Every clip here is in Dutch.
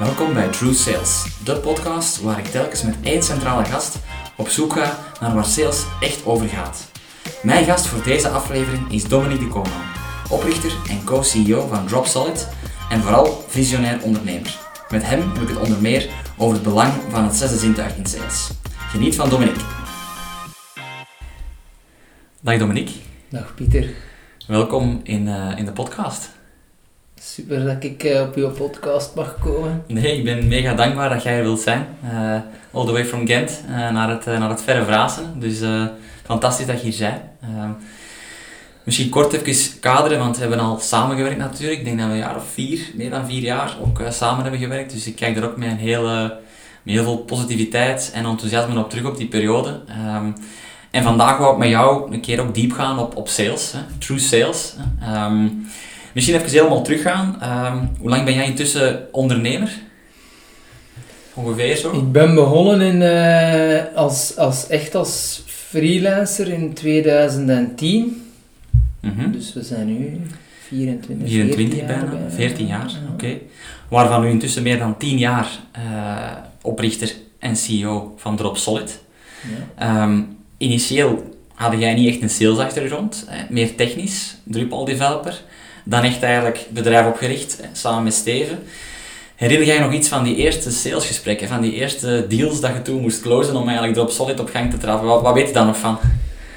Welkom bij True Sales, de podcast waar ik telkens met één centrale gast op zoek ga naar waar sales echt over gaat. Mijn gast voor deze aflevering is Dominique de Koopman, oprichter en co-CEO van Drop Solid en vooral visionair ondernemer. Met hem heb ik het onder meer over het belang van het zesde zintuig in sales. Geniet van Dominique. Dag Dominique. Dag Pieter. Welkom in, uh, in de podcast. Super dat ik uh, op uw podcast mag komen. Nee, ik ben mega dankbaar dat jij er wilt zijn. Uh, all the way from Gent naar, het, naar het verre Vrazen. Dus fantastisch dat je hier bent. misschien kort even kaderen, want we hebben al samengewerkt natuurlijk. Ik denk dat we een jaar of vier, meer dan vier jaar, ook samen hebben gewerkt. Dus ik kijk er ook met, een heel, met heel veel positiviteit en enthousiasme op terug op die periode. Um, en vandaag wou ik met jou een keer ook diep gaan op, op sales, hè? true sales. Hè? Um, misschien even helemaal teruggaan. Um, hoe lang ben jij intussen ondernemer? Ongeveer zo? Ik ben begonnen in, uh, als, als, echt als freelancer in 2010. Mm -hmm. Dus we zijn nu 24, 24 14 bijna, bijna, 14 jaar, ja. oké. Okay. Waarvan u intussen meer dan 10 jaar uh, oprichter en CEO van Drop Solid. Ja. Um, initieel had jij niet echt een salesachtergrond, meer technisch, Drupal developer, dan echt eigenlijk bedrijf opgericht, samen met Steven. Herinner jij nog iets van die eerste salesgesprekken, van die eerste deals dat je toen moest closen om eigenlijk Drop Solid op gang te trappen? Wat, wat weet je daar nog van?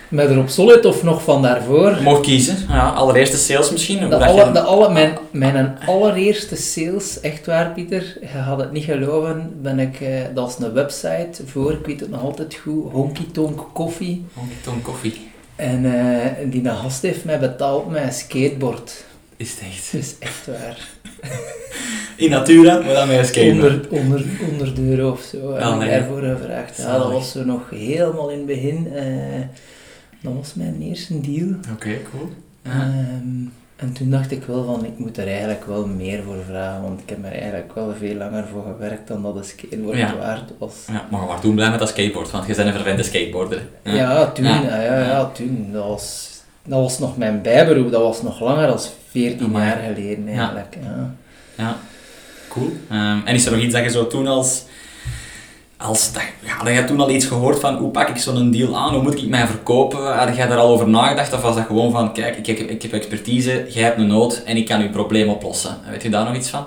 Met erop solid of nog van daarvoor? Mocht kiezen. Ja, allereerste sales misschien. De alle, de alle, mijn, mijn allereerste sales, echt waar Pieter, je had het niet geloven, ben ik, uh, dat is een website voor, ik weet het nog altijd goed, Honky Tonk Coffee. Honky Tonk Coffee. En uh, die gast heeft mij betaald met een skateboard. Is het echt? Is echt waar. In natura, maar dan met een. Onder, onder, onder de euro of zo. Ja, nee. daarvoor gevraagd. Ja, dat was zo nog helemaal in het begin. Uh, dat was mijn eerste deal. Oké, okay, cool. Um, en toen dacht ik wel van, ik moet er eigenlijk wel meer voor vragen, want ik heb er eigenlijk wel veel langer voor gewerkt dan dat een skateboard ja. waard was. Ja, maar maar toen blij met dat skateboard, want je bent een verwende skateboarder. Ja, ja toen, ja. Ja, ja, toen. Dat was, dat was nog mijn bijberoep, dat was nog langer dan 14 Amai. jaar geleden eigenlijk. Ja, ja. cool. Um, en is er nog iets dat je zo toen als als dat, ja, had toen al iets gehoord van hoe pak ik zo'n deal aan, hoe moet ik mij verkopen? Had jij daar al over nagedacht of was dat gewoon van kijk, ik heb, ik heb expertise, jij hebt een nood en ik kan je probleem oplossen? Weet je daar nog iets van?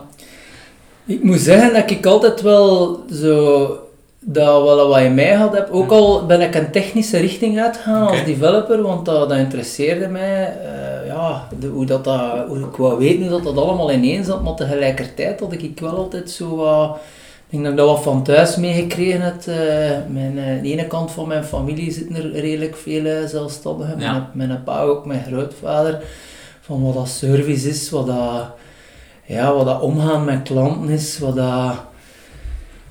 Ik moet zeggen dat ik altijd wel zo dat wel wat in mij had heb. Ook al ben ik een technische richting uitgegaan okay. als developer, want dat, dat interesseerde mij. Uh, ja, de, hoe dat, dat, hoe ik wou weten hoe dat, dat allemaal ineens zat, maar tegelijkertijd had ik wel altijd zo wat ik denk dat ik dat wat van thuis meegekregen heb. Uh, mijn, uh, de ene kant van mijn familie zitten er redelijk veel uh, zelfstandigen. Ja. Mijn, mijn pa ook, mijn grootvader. Van wat dat service is, wat dat, ja, wat dat omgaan met klanten is, wat dat,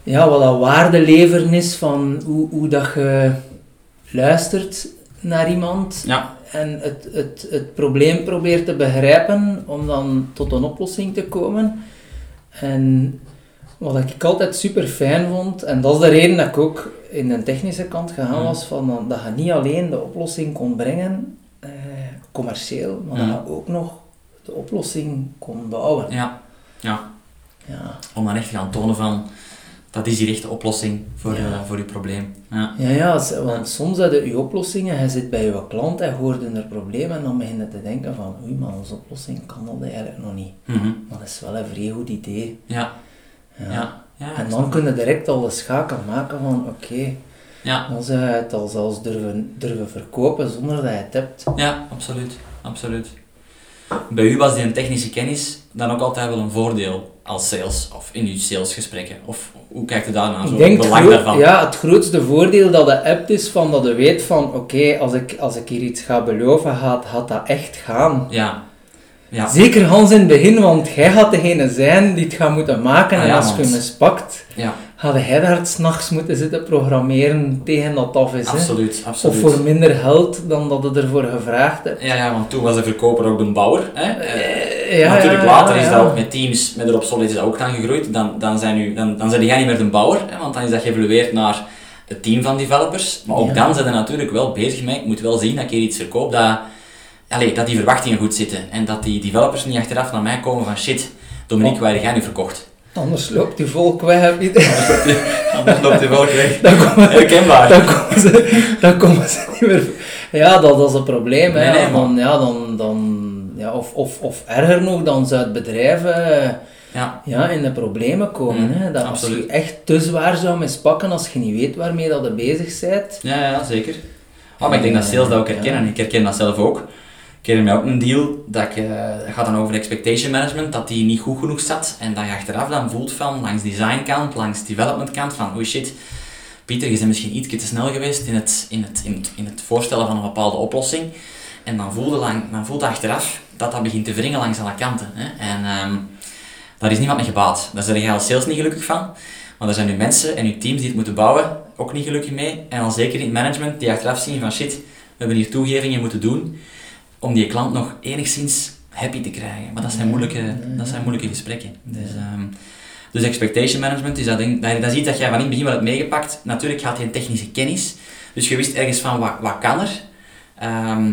ja, wat dat waarde leveren is van hoe, hoe dat je luistert naar iemand. Ja. En het, het, het probleem probeert te begrijpen om dan tot een oplossing te komen. En wat ik altijd super fijn vond, en dat is de reden dat ik ook in de technische kant gegaan was, van, dat je niet alleen de oplossing kon brengen, eh, commercieel, maar dat je ook nog de oplossing kon bouwen. Ja, ja. ja. Om dan echt te gaan tonen van, dat is die echte oplossing voor, ja. uh, voor je probleem. Ja, ja, ja want soms heb je je oplossingen, je zit bij je klant en hoort er problemen en dan begin je te denken van, oei, maar onze oplossing kan dat eigenlijk nog niet. Mm -hmm. Maar dat is wel een vrij goed idee. Ja. Ja. ja. en dan kun je direct al de schakel maken van oké, okay, ja. dan zou je het al zelfs durven, durven verkopen zonder dat je het hebt. Ja, absoluut. absoluut. Bij u was die technische kennis dan ook altijd wel een voordeel als sales of in uw salesgesprekken? Of hoe kijkt u daar naar? Zo denk belang daarvan? Ja, het grootste voordeel dat de hebt is van dat je weet van oké, okay, als, ik, als ik hier iets ga beloven, gaat, gaat dat echt gaan. Ja. Ja. Zeker Hans in het begin, want jij gaat degene zijn die het gaat moeten maken. en ah, als je hem mispakt, ja. had hij daar s'nachts moeten zitten programmeren tegen dat af is. Absoluut, hè? absoluut. Of voor minder geld dan dat je ervoor gevraagd hebt. Ja, ja, want toen was de verkoper ook de bouwer. Hè? Uh, ja, natuurlijk later is dat ook met teams, met erop solid is dat ook gaan gegroeid. Dan, dan, zijn u, dan, dan zijn jij niet meer de bouwer, hè? want dan is dat geëvolueerd naar het team van developers. Maar ook dan zijn ze natuurlijk wel bezig met, ik moet wel zien dat ik hier iets verkoop dat allee, dat die verwachtingen goed zitten. En dat die developers niet achteraf naar mij komen van shit, Dominique, waar heb jij nu verkocht? Anders loopt die volk weg. Anders loopt die volk weg. Dan komen, Herkenbaar. dan komen, ze, dan komen ze niet meer... Ja, dat, dat is een probleem. Hè. Nee, dan, ja, dan, dan, ja, of, of, of erger nog, dan zou het bedrijf eh, Ja, ja, in de problemen komen. Mm, hè. Dat als je echt te zwaar zou mispakken als je niet weet waarmee dat je bezig bent. ja, ja zeker. Oh, maar ik denk dat sales dat ook herkennen. Ik herken dat zelf ook. Ik herinner mij ook een deal, dat, ik, eh, gaat dan over expectation management, dat die niet goed genoeg zat. En dat je achteraf dan voelt van, langs designkant, langs development kant, van oh shit, Pieter, je bent misschien iets te snel geweest in het, in, het, in, het, in het voorstellen van een bepaalde oplossing. En dan voelde, lang, dan voelde achteraf dat dat begint te wringen langs alle kanten. Hè? En ehm, daar is niemand mee gebaat. Daar zijn jij als sales niet gelukkig van. Maar er zijn nu mensen en uw teams die het moeten bouwen ook niet gelukkig mee. En dan zeker in het management die achteraf zien van shit, we hebben hier toegevingen moeten doen om die klant nog enigszins happy te krijgen. Maar dat zijn moeilijke, dat zijn moeilijke gesprekken. Dus, ehm, dus expectation management, is dat, ding- dat, dat is iets dat jij van in het begin wel hebt meegepakt. Natuurlijk gaat je een technische kennis. Dus je wist ergens van wat, wat kan er. Ehm,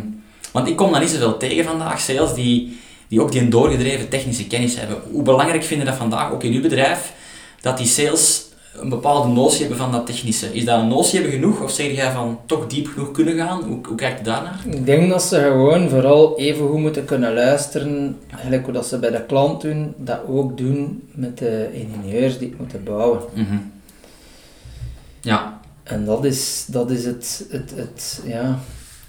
want ik kom dan niet zoveel tegen vandaag, sales die, die ook die een doorgedreven technische kennis hebben. Hoe belangrijk vinden dat vandaag, ook in uw bedrijf, dat die sales een bepaalde notie hebben van dat technische? Is dat een notie hebben genoeg of zeg jij van toch diep genoeg kunnen gaan? Hoe, hoe kijkt je daarnaar? Ik denk dat ze gewoon vooral even goed moeten kunnen luisteren, gelijk hoe dat ze bij de klant doen, dat ook doen met de ingenieurs die het moeten bouwen. Mhm. Ja, En dat is, dat is het, het, het, ja,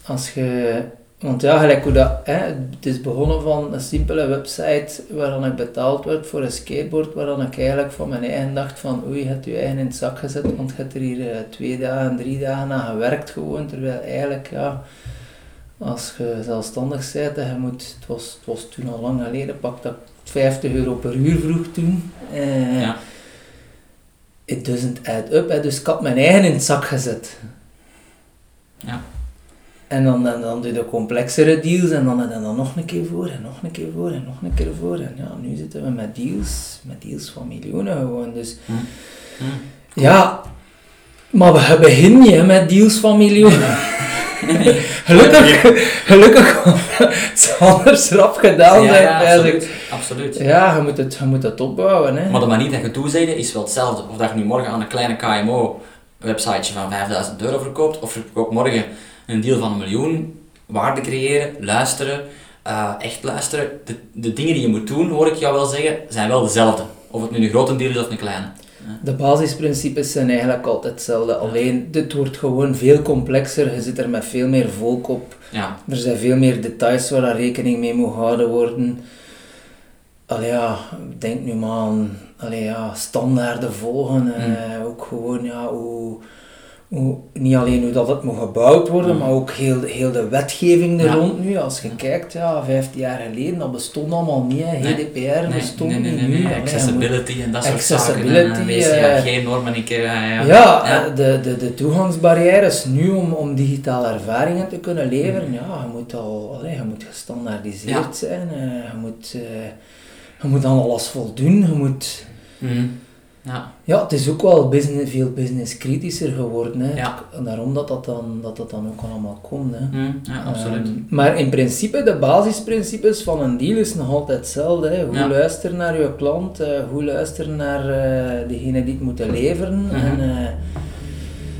als je, want ja, gelijk hoe dat, hè, het is begonnen van een simpele website waar dan ik betaald werd voor een skateboard, waar dan ik eigenlijk van mijn eigen dacht van, oei, je hebt je eigen in het zak gezet, want je hebt er hier eh, twee dagen, drie dagen aan gewerkt gewoon, terwijl eigenlijk, ja, als je zelfstandig bent en je moet, het was, het was toen al lang geleden, pak dat 50 euro per uur vroeg toen. Eh, ja. It doesn't add up, hè. dus ik had mijn eigen in het zak gezet. Ja. En dan, dan, dan doe je de complexere deals en dan, en dan nog een keer voor en nog een keer voor en nog een keer voor. En ja, nu zitten we met deals, met deals van miljoenen gewoon. Dus Hm. Hm. ja, maar we beginnen niet met deals van miljoenen. gelukkig, gelukkig het anders rap gedaan zijn. ja, eigenlijk. absoluut. absoluut. Ja, je moet het, je moet het opbouwen. Hè. Maar de manier dat je toezegde is wel hetzelfde. Of dat je nu morgen aan een kleine KMO-websiteje van 5000 euro verkoopt, of je verkoopt morgen een deal van een miljoen, waarde creëren, luisteren, eh, echt luisteren. De, de dingen die je moet doen, hoor ik jou wel zeggen, zijn wel dezelfde. Of het nu een grote deal is of een kleine. De basisprincipes zijn eigenlijk altijd hetzelfde, alleen dit wordt gewoon veel complexer, je zit er met veel meer volk op, Ja, er zijn veel meer details waar rekening mee moet gehouden worden. Allee ja, denk nu maar aan allee ja, standaarden volgen, eh, ook gewoon ja, hoe, hoe, niet alleen hoe dat het moet gebouwd worden, Mm. maar ook heel, heel de wetgeving er Ja. rond nu. Als je kijkt, ja, 15 jaar geleden, dat bestond allemaal niet, hè. GDPR nee, bestond nee, nee, niet nee, nee. Accessibility en dat soort Accessibility, zaken. eh, WCAG-normen, ik... eh, ja, Ja, ja. eh, De, de, de toegangsbarrières nu om, om digitale ervaringen te kunnen leveren, ja, je moet al allee, je moet gestandaardiseerd Ja. zijn, je, moet, je moet aan alles voldoen, je moet... Mhm. Ja, Ja, het is ook wel business, veel business kritischer geworden, hè. Ja. Daarom dat dat dan, dat dat dan ook allemaal komt, hè. Mhm. ja absoluut. Ehm, maar in principe, de basisprincipes van een deal is nog altijd hetzelfde. Hè. Ja. luisteren naar je klant, hoe luisteren naar eh degene die het moeten leveren. Mhm. En, eh,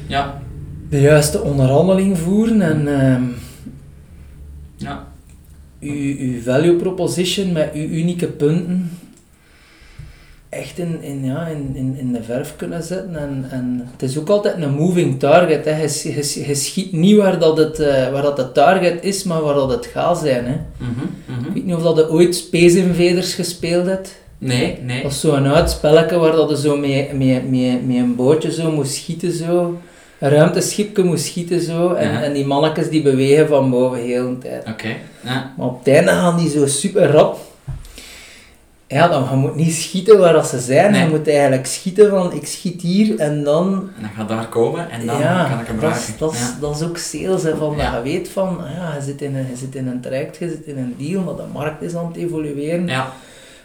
ja, de juiste onderhandeling voeren en ehm ja. uw, uw value proposition met uw unieke punten echt in, in, ja, in, in, in de verf kunnen zetten. En, en het is ook altijd een moving target. Hè. Je, je, je schiet niet waar, dat het, eh, waar dat de target is, maar waar dat het gaat zijn. Hè. Mhm. Mhm. Ik weet niet of dat je ooit Space Invaders gespeeld hebt. Nee, nee. Dat is zo'n oud spelletje waar dat je zo met, met, met, met een bootje zo moest schieten. Zo. Een ruimteschipje moest schieten zo. En, Ja. en die mannetjes die bewegen van boven heel de tijd. Oké. Ja. Maar op het einde gaan die zo super rap. Ja, dan je moet niet schieten waar dat ze zijn. Nee. Je moet eigenlijk schieten van ik schiet hier en dan... En dan gaat daar komen en dan ja, kan ik hem raken. dat, is, ja. dat is ook sales. Hè, van Ja. Dat je weet van, ah ja, je zit, in een, je zit in een traject, je zit in een deal, maar de markt is aan het evolueren. ja.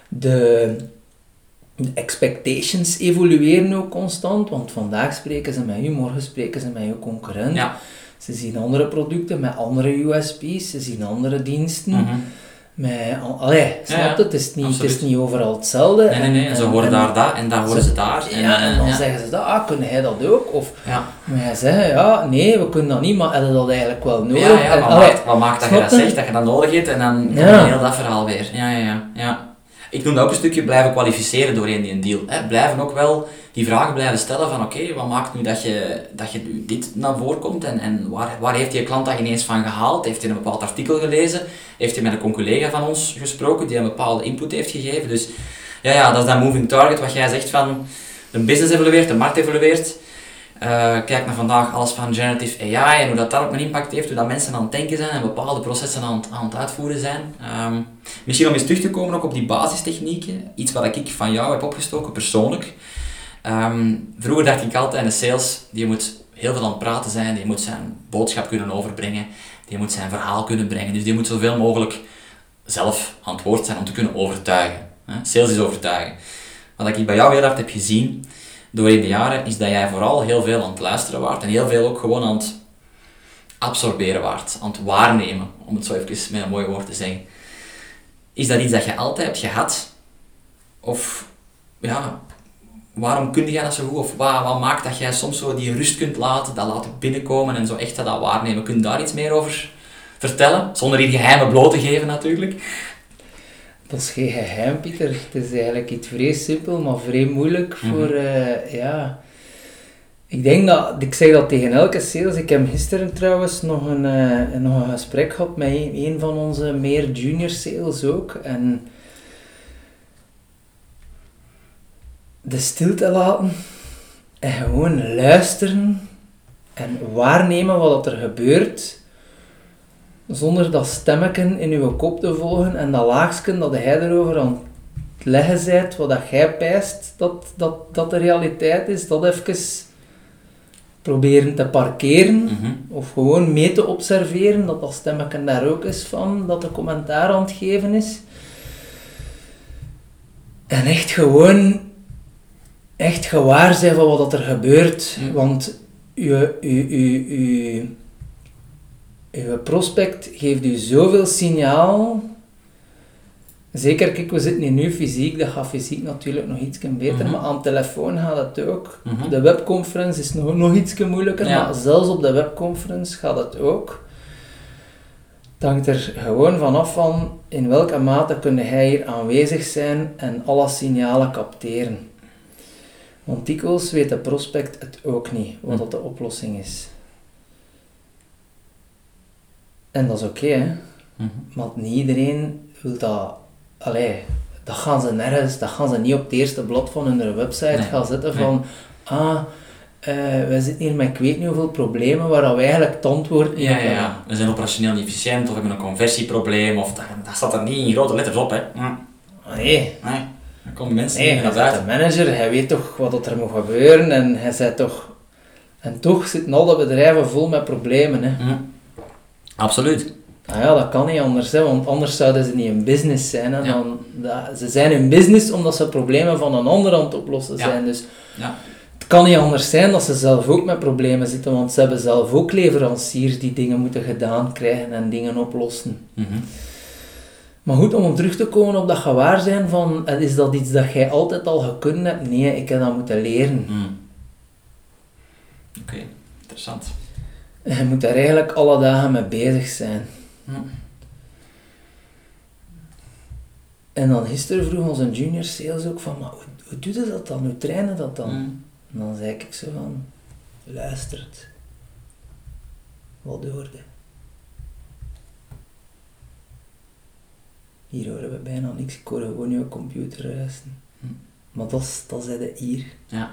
De, de expectations evolueren ook constant, want vandaag spreken ze met u, morgen spreken ze met je concurrent. Ja. Ze zien andere producten met andere USP's, ze zien andere diensten. Mhm. Met, allee, snap het? Het is, niet, het is niet overal hetzelfde. Nee, nee, nee. En, ze horen daar dat en daar horen ze, daar. En, ja, en dan zeggen ze dat, ah, kunnen hij dat ook? Of ja. maar jij zeggen, ja, nee, we kunnen dat niet, maar hebben dat eigenlijk wel nodig? Ja, wat, maakt, wat maakt dat je dat zegt, dat je dat nodig hebt en dan heel dat verhaal weer. Ja, ja, ja. ja. Ik noem dat ook een stukje blijven kwalificeren doorheen die deal. Hè. Blijven ook wel die vragen blijven stellen van oké, wat maakt nu dat je, dat je dit naar voren komt en, en waar, waar heeft die klant dat ineens van gehaald? Heeft hij een bepaald artikel gelezen? Heeft hij met een collega van ons gesproken die een bepaalde input heeft gegeven? Dus ja, ja, dat is dat moving target wat jij zegt van de business evolueert, de markt evolueert. Uh, kijk naar vandaag alles van generative AI en hoe dat daarop een impact heeft, hoe dat mensen aan het denken zijn en bepaalde processen aan, aan het uitvoeren zijn. Um, misschien om eens terug te komen ook op die basistechnieken, iets wat ik van jou heb opgestoken persoonlijk. Ehm, vroeger dacht ik altijd, de sales, die moet heel veel aan het praten zijn, die moet zijn boodschap kunnen overbrengen, die moet zijn verhaal kunnen brengen, dus die moet zoveel mogelijk zelf aan het woord zijn om te kunnen overtuigen. Sales is overtuigen. Wat ik bij jou heel hard heb gezien, doorheen de jaren, is dat jij vooral heel veel aan het luisteren waart en heel veel ook gewoon aan het absorberen waart, aan het waarnemen, om het zo even met een mooi woord te zeggen. Is dat iets dat je altijd hebt gehad? Of ja, waarom kun jij dat zo goed? Of wat, wat maakt dat jij soms zo die rust kunt laten, dat laten binnenkomen en zo echt dat waarnemen? Kun je daar iets meer over vertellen? Zonder hier geheimen bloot te geven natuurlijk. Dat is geen geheim, Pieter. Het is eigenlijk iets vrij simpel, maar vrij moeilijk mhm. voor, uh, ja... Ik denk dat, ik zeg dat tegen elke sales. Ik heb gisteren trouwens nog een, uh, nog een gesprek gehad met een, een van onze meer junior sales ook. En de stilte laten en gewoon luisteren en waarnemen wat er gebeurt zonder dat stemmeken in uw kop te volgen en dat laagstje dat hij erover aan het leggen bent, wat dat jij pijst dat, dat, dat de realiteit is, dat even proberen te parkeren mhm. of gewoon mee te observeren, dat dat stemmeken daar ook is van, dat de commentaar aan het geven is. En echt gewoon echt gewaar zijn van wat er gebeurt. Want je, je, je, je, prospect geeft u zoveel signaal. Zeker, kijk, we zitten hier nu fysiek, dat gaat fysiek natuurlijk nog iets beter, mhm. maar aan telefoon gaat het ook. Mhm. De webconference is nog, nog iets moeilijker, maar zelfs op de webconference gaat het ook. Het hangt er gewoon vanaf van in welke mate kun jij hier aanwezig zijn en alle signalen capteren. Want dikwijls weet de prospect het ook niet, wat hm. dat de oplossing is. En dat is oké. Mm Maar niet iedereen wil dat... Allee, dat gaan ze nergens, dat gaan ze niet op het eerste blad van hun website gaan zetten van... Ah, uh, wij zitten hier met ik weet niet hoeveel problemen waar we eigenlijk het antwoord niet ja, ja, ja, we zijn operationeel niet efficiënt of hebben een conversieprobleem of dat, dat staat er niet in grote letters op, hè. Hm. Nee. nee. Dan komen mensen nee, naar de manager, hij weet toch wat er moet gebeuren en hij zei toch... En toch zitten alle bedrijven vol met problemen. Hè. Absoluut. Nou ja, dat kan niet anders, hè, want anders zouden ze niet in business zijn. Hè. Dan, dat, ze zijn in business omdat ze problemen van een ander aan het oplossen zijn. Dus ja. het kan niet anders zijn dat ze zelf ook met problemen zitten, want ze hebben zelf ook leveranciers die dingen moeten gedaan krijgen en dingen oplossen. Mm maar goed, om terug te komen op dat gewaar zijn van, eh, is dat iets dat jij altijd al gekund hebt? Nee, ik heb dat moeten leren. Hmm. Oké, interessant. En je moet daar eigenlijk alle dagen mee bezig zijn. Hmm. En dan gisteren vroeg onze junior sales ook van, maar hoe, hoe doe je dat dan? Hoe trainen dat dan? Hmm. En dan zei ik zo van, luistert. Wat hoorde? Hier horen we bijna niks, ik hoor gewoon je computer ruisen. Hm. Maar dat is, dat de hier. Ja.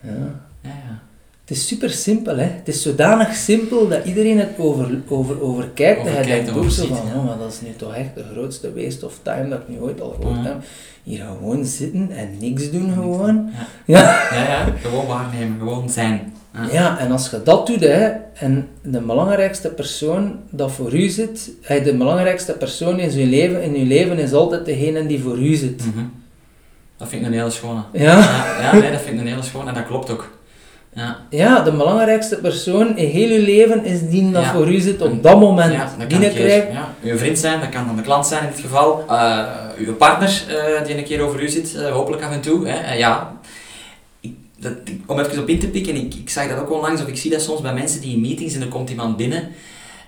Ja. Ja, ja. Het is super simpel, hè. Het is zodanig simpel dat iedereen het over, over, over kijkt. en hij denkt ook zo van, oh, maar dat is nu toch echt de grootste waste of time dat ik nu ooit al gehoord heb. Hier gewoon zitten en niks doen gewoon. Ja. Ja. ja, ja. Gewoon waarnemen, gewoon zijn. Ja. en als je dat doet, hè, en de belangrijkste persoon dat voor u zit, de belangrijkste persoon in uw leven, in uw leven is altijd degene die voor u zit. Mm Dat vind ik een hele schone. Ja? Ja, nee, dat vind ik een hele schone en dat klopt ook. ja. ja, de belangrijkste persoon in heel je leven is die dat voor u zit op dat moment ja, dat. Ja, uw vriend zijn, dat kan dan de klant zijn in dit geval. Uh, uw partner uh, die een keer over u zit, uh, hopelijk af en toe. Hè. ja, dat, om even op in te pikken, ik, ik zag dat ook onlangs, of ik zie dat soms bij mensen die in meetings en er komt iemand binnen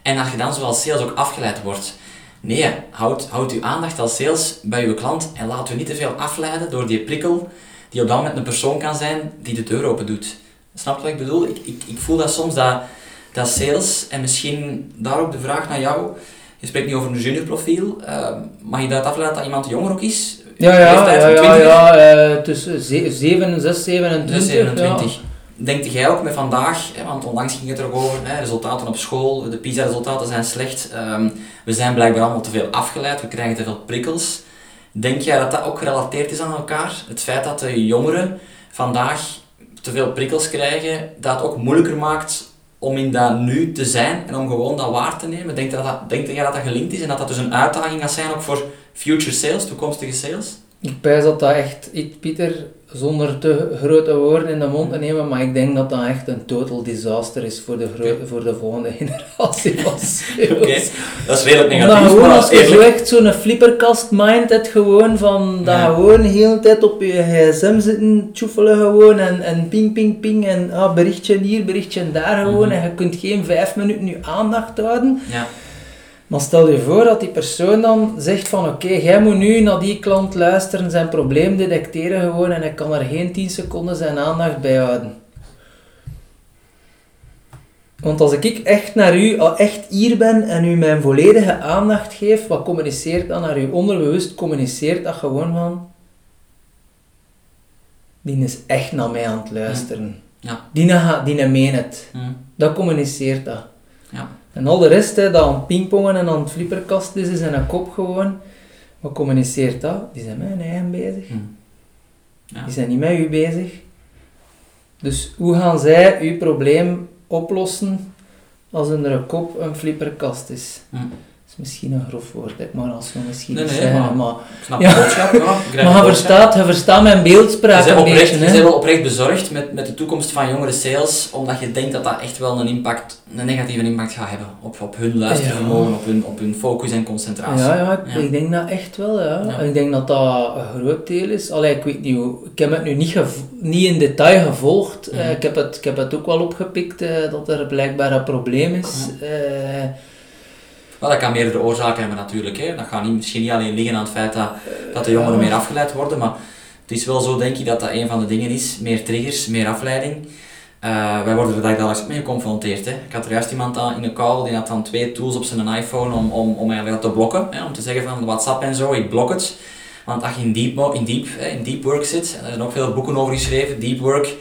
en dat je dan zoals sales ook afgeleid wordt. Nee, houd, houd uw aandacht als sales bij uw klant en laat u niet te veel afleiden door die prikkel die op dat moment een persoon kan zijn die de deur open doet. Snap je wat ik bedoel? Ik, ik, ik voel dat soms dat, dat sales, en misschien daar ook de vraag naar jou, je spreekt niet over een juniorprofiel, uh, mag je dat afleiden dat iemand jonger ook is? Ja, ja, ja, ja, ja uh, tussen 7, 6, 27. 6, 27. Ja. Denkt jij ook met vandaag, hè, want onlangs ging het er ook over, hè, resultaten op school, de PISA-resultaten zijn slecht, um, we zijn blijkbaar allemaal te veel afgeleid, we krijgen te veel prikkels. Denk jij dat dat ook gerelateerd is aan elkaar? Het feit dat de jongeren vandaag te veel prikkels krijgen, dat ook moeilijker maakt om in dat nu te zijn en om gewoon dat waar te nemen? Denk dat dat, denk jij dat dat gelinkt is en dat dat dus een uitdaging gaat zijn ook voor future sales, toekomstige sales? Ik pijs dat dat echt, ik, Pieter, zonder te grote woorden in de mond te nemen, maar ik denk dat dat echt een total disaster is voor de, voor de volgende generatie van Oké, dat is redelijk negatief. Omdat gewoon als je zo echt zo'n flipperkast mind hebt, gewoon van dat gewoon de hele tijd op je gsm zitten tjoefelen gewoon en, en ping ping ping en ah, berichtje hier, berichtje daar gewoon mhm. en je kunt geen vijf minuten je aandacht houden. Ja maar stel je voor dat die persoon dan zegt van oké, jij moet nu naar die klant luisteren, zijn probleem detecteren gewoon en ik kan er geen 10 seconden zijn aandacht bij houden. Want als ik echt naar u, echt hier ben en u mijn volledige aandacht geef, wat communiceert dan naar u? Onderbewust communiceert dat gewoon van... Die is echt naar mij aan het luisteren. Ja. Die, die meen het. Dat communiceert dat. Ja. En al de rest, hè, dat aan het pingpongen en aan het flipperkast is, is in een kop gewoon. Wat communiceert dat? Die zijn met hun eigen bezig. Hmm. Ja. Die zijn niet met u bezig. Dus hoe gaan zij uw probleem oplossen als in een kop een flipperkast is? Hmm misschien een grof woord, maar als we misschien nee, nee, zeggen, maar, maar, snap ja. boodschap, ja. Maar je verstaat, je verstaat mijn beeldspraak een beetje. Je bent wel oprecht bezorgd met, met de toekomst van jongere sales, omdat je denkt dat dat echt wel een impact, een negatieve impact gaat hebben op, op hun luistervermogen, ja. op, hun, op hun focus en concentratie. Ja, ja, ik, ik denk dat echt wel, ja. Ik denk dat dat een groot deel is. Allee, ik weet niet hoe, ik heb het nu niet, niet in detail gevolgd, mm. uh, ik, heb het, ik heb het ook wel opgepikt uh, dat er blijkbaar een probleem is. Mm. Uh, dat kan meerdere oorzaken hebben natuurlijk. Hè. Dat gaat niet, misschien niet alleen liggen aan het feit dat, dat de jongeren meer afgeleid worden, maar het is wel zo denk ik dat dat een van de dingen is. Meer triggers, meer afleiding. Uh, wij worden er dagelijks mee geconfronteerd. Hè. Ik had er juist iemand aan, in een call, die had dan twee tools op zijn iPhone om, om, om eigenlijk te blokken. Hè, om te zeggen van WhatsApp en zo, ik blok het. Want als je in deep, in deep, in deep work zit, er zijn ook veel boeken over geschreven, deep work,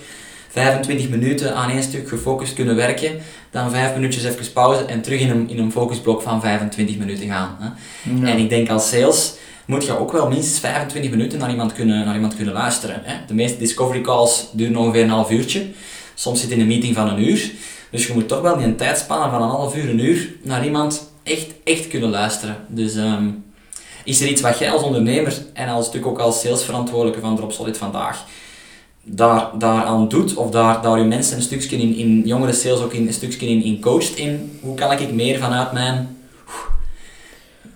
25 minuten aan één stuk gefocust kunnen werken, dan 5 minuutjes even pauze en terug in een, in een focusblok van 25 minuten gaan. Hè. En ik denk als sales moet je ook wel minstens 25 minuten naar iemand kunnen, naar iemand kunnen luisteren. Hè. De meeste discovery calls duren ongeveer een half uurtje. Soms zit in een meeting van een uur. Dus je moet toch wel in een tijdspanne van een half uur, een uur naar iemand echt, echt kunnen luisteren. Dus um, is er iets wat jij als ondernemer en als stuk ook als salesverantwoordelijke van Drop Solid vandaag daar, daaraan doet, of daar, daar je mensen een stukje in, in jongere sales ook in, een stukje in, in coacht, in hoe kan ik meer vanuit mijn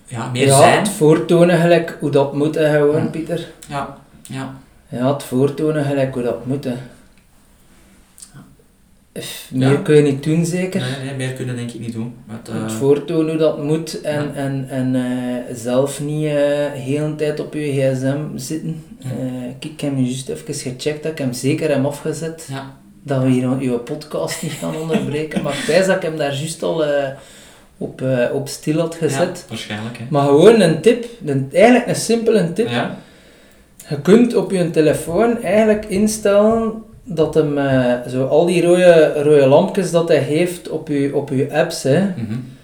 ja, meer ja, zijn. het voortonen gelijk hoe dat moet, gewoon, Pieter. Ja, ja. Ja, het voortonen gelijk hoe dat moet, hè. Meer kun je niet doen, zeker? Nee, nee, meer kunnen denk ik niet doen. Met, uh... Het voortonen hoe dat moet en, en, en uh, zelf niet uh, heel een tijd op je gsm zitten. kijk, ik heb hem juist even gecheckt, dat ik hem zeker heb afgezet. Ja. Dat we hier je podcast niet gaan onderbreken. maar ik wijs dat ik hem daar juist al op, op stil had gezet. Ja, waarschijnlijk. Hè. Maar gewoon een tip, een, eigenlijk een simpele tip. Ja. Je kunt op je telefoon eigenlijk instellen dat hem uh, zo al die rode, rode lampjes dat hij heeft op je, op uw apps, hè. Mm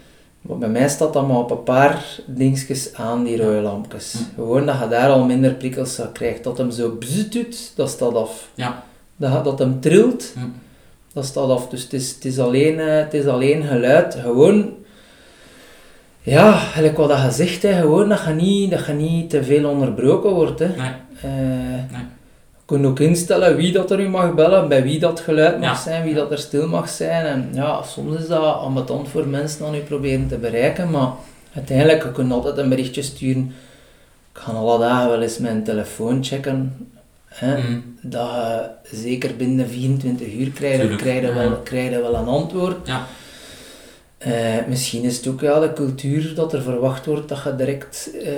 bij mij staat dat maar op een paar dingetjes aan, die rode lampjes. Gewoon dat je daar al minder prikkels krijgt. Dat hem zo bzz doet, dat staat af. Ja. Dat, dat hem trilt, mhm. dat staat af. Dus het is, het is, alleen, uh, het is alleen geluid. Gewoon, ja, gelijk wat je zegt, hè, gewoon dat je, niet, dat je niet te veel onderbroken wordt. Hè. Nee. Uh, nee Je kunt ook instellen wie dat er u mag bellen, bij wie dat geluid mag zijn, wie dat er stil mag zijn. En ja, soms is dat ambetant voor mensen dan u proberen te bereiken, maar uiteindelijk, je kunt altijd een berichtje sturen. Ik ga alle dagen wel eens mijn telefoon checken. Hè, Mhm. Dat je zeker binnen 24 uur krijg, Tuurlijk, krijg, je wel, krijg je wel een antwoord. Ja. Eh, misschien is het ook ja, de cultuur dat er verwacht wordt dat je direct eh,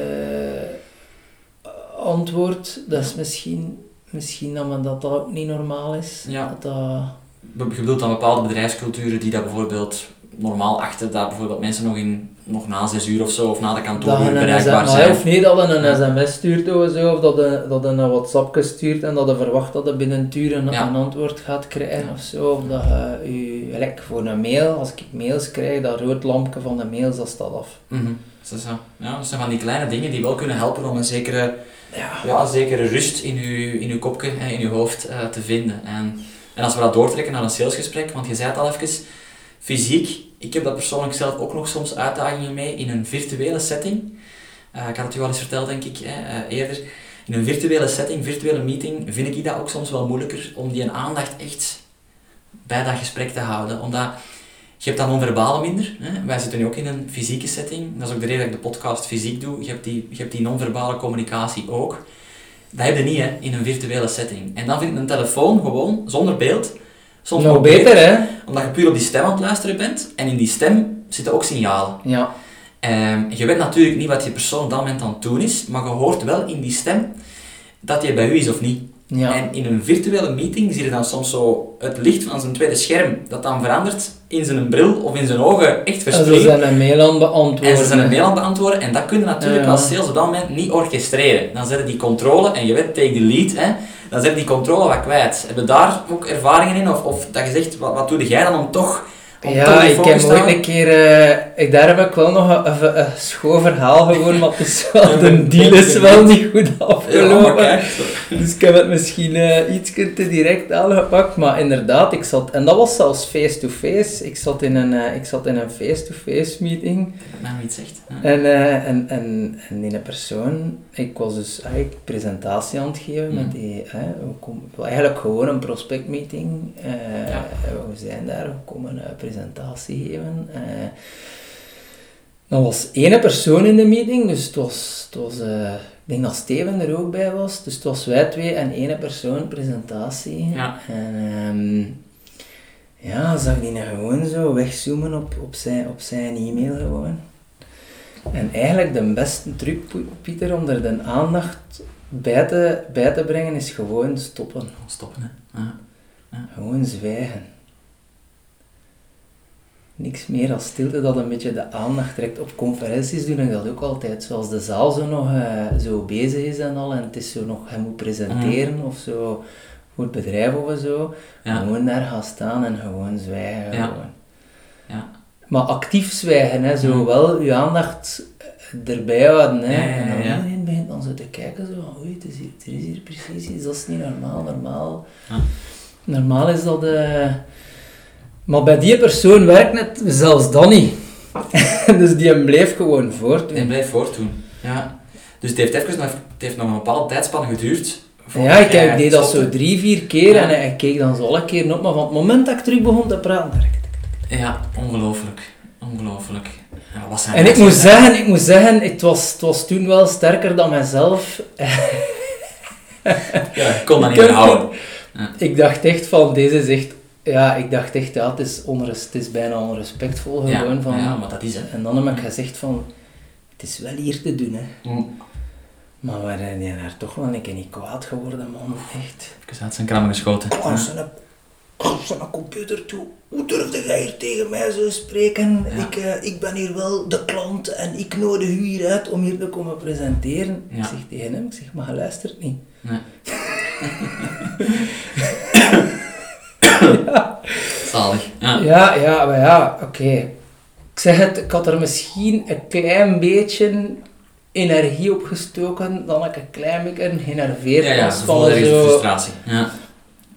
antwoordt. Dat is misschien, misschien dat, men- dat dat ook niet normaal is. Ja. Dat dat, Je bedoelt dan bepaalde bedrijfsculturen die dat bijvoorbeeld normaal achter dat bijvoorbeeld mensen nog, in, nog na zes uur of zo of na de kantooruur een bereikbaar zijn. of niet dat een Ja. sms stuurt of zo, of dat je, dat een WhatsApp stuurt en dat je verwacht dat je binnen een uur een, Ja. een antwoord gaat krijgen of zo. Of dat je, je gelijk voor een mail, als ik mails krijg, dat rood lampje van de mails, dat staat af. Mhm. Zo. Ja, dat zijn van die kleine dingen die wel kunnen helpen om een zekere, Ja. ja, een zekere rust in je, in uw kopje en in je hoofd eh, te vinden. En, en als we dat doortrekken naar een salesgesprek, want je zei het al even, fysiek, ik heb dat persoonlijk zelf ook nog soms uitdagingen mee in een virtuele setting. Eh, ik had het u al eens verteld, denk ik, hè, eh, eerder. In een virtuele setting, virtuele meeting, vind ik dat ook soms wel moeilijker om die aandacht echt bij dat gesprek te houden. Omdat je hebt dan non-verbale minder. Hè? Wij zitten nu ook in een fysieke setting. Dat is ook de reden dat ik de podcast fysiek doe. Je hebt die, je hebt die non-verbale communicatie ook. Dat heb je niet hè, in een virtuele setting. En dan vind ik een telefoon gewoon, zonder beeld, soms Nog beter, hè? Omdat je puur op die stem aan het luisteren bent. En in die stem zitten ook signalen. Ja. Ehm, je weet natuurlijk niet wat die persoon op dat moment aan het doen is, maar je hoort wel in die stem dat hij bij u is of niet. Ja. En in een virtuele meeting zie je dan soms zo het licht van zijn tweede scherm, dat dan verandert in zijn bril of in zijn ogen echt En ze zijn een mail aan beantwoorden. En ze zijn een mail aan beantwoorden en dat kun je natuurlijk Ja. als sales op dat moment niet orchestreren. Dan zet je die controle, en je weet, take the lead, hè, dan zet je die controle wat kwijt. Heb je daar ook ervaringen in? Of, of dat je zegt, wat, wat doe jij dan om toch Ja, ik heb ooit een keer... eh, ik, daar heb ik wel nog een, een schoon verhaal gewoon, het is wel, de maar- deal is wel niet goed maar afgelopen. Dus ik heb het misschien eh iets te direct aangepakt, maar inderdaad, ik zat... En dat was zelfs face-to-face. Ik zat in een eh, ik zat in een face-to-face meeting. Dat mij nog iets zegt. Ja. En, eh, en, en, en die persoon, ik was dus eigenlijk presentatie aan het geven met Mhm. die, eigenlijk gewoon een prospectmeeting. eh Ja. We zijn daar, we komen een presentatie geven. er was één persoon in de meeting, dus het was, het was eh, ik denk dat Steven er ook bij was, dus het was wij twee en één persoon presentatie. Ja. En ehm, ja, zag die nou gewoon zo wegzoomen op, op, zijn, op zijn e-mail gewoon. En eigenlijk de beste truc, Pieter, om er de aandacht bij te, bij te brengen, is gewoon stoppen. Stoppen, hè. Ja. Gewoon zwijgen. Niks meer als stilte dat een beetje de aandacht trekt. Op conferenties doe ik dat ook altijd. Zoals de zaal zo nog eh, zo bezig is en al, en het is zo nog, hij moet presenteren of zo, voor het bedrijf of zo. Ja. Gewoon daar gaan staan en gewoon zwijgen. Ja. Gewoon. Ja. Maar actief zwijgen, hè, zo Mhm. wel je aandacht erbij houden. Hè. En dan iedereen begint dan zo te kijken, zo van, oei, het is hier, er is hier precies iets, dat is niet normaal. Normaal, Ja. normaal is dat... eh Maar bij die persoon werkt het zelfs dan niet. dus die bleef gewoon voortdoen. En blijf voortdoen. Ja. Dus het heeft, even nog, het heeft nog een bepaalde tijdspanne geduurd. Ja, ik, ik deed dat zo drie, vier keer Ja. en ik keek dan zo alle keer op, maar van het moment dat ik terug begon te praten, Ja, ongelooflijk. Ongelooflijk. Ja, En ik moet zeggen, ik moet zeggen, het was, het was toen wel sterker dan mezelf. Ja, ik kon dat niet meer houden. Ik dacht echt van, deze zegt... Ja, ik dacht echt, ja, het is, onres, het is bijna onrespectvol Ja, gewoon van... ja, maar dat is het. En dan heb ik gezegd van, het is wel hier te doen, hè. Mm. Maar we zijn daar toch wel een keer niet kwaad geworden, man. Echt. Even uit zijn kram geschoten. Klas en een computer toe. Hoe durfde jij hier tegen mij zo spreken? Ja. Ik, eh, ik ben hier wel de klant en ik nodig u hier uit om hier te komen presenteren. Ja. Ik zeg tegen hem, ik zeg, maar je luistert niet. Nee. Zalig. Ja. Ja, ja, maar ja, oké. Ik zeg het, ik had er misschien een klein beetje energie op gestoken, dan ik een klein beetje generveerd Ja, ja, was je van zo... frustratie. Ja.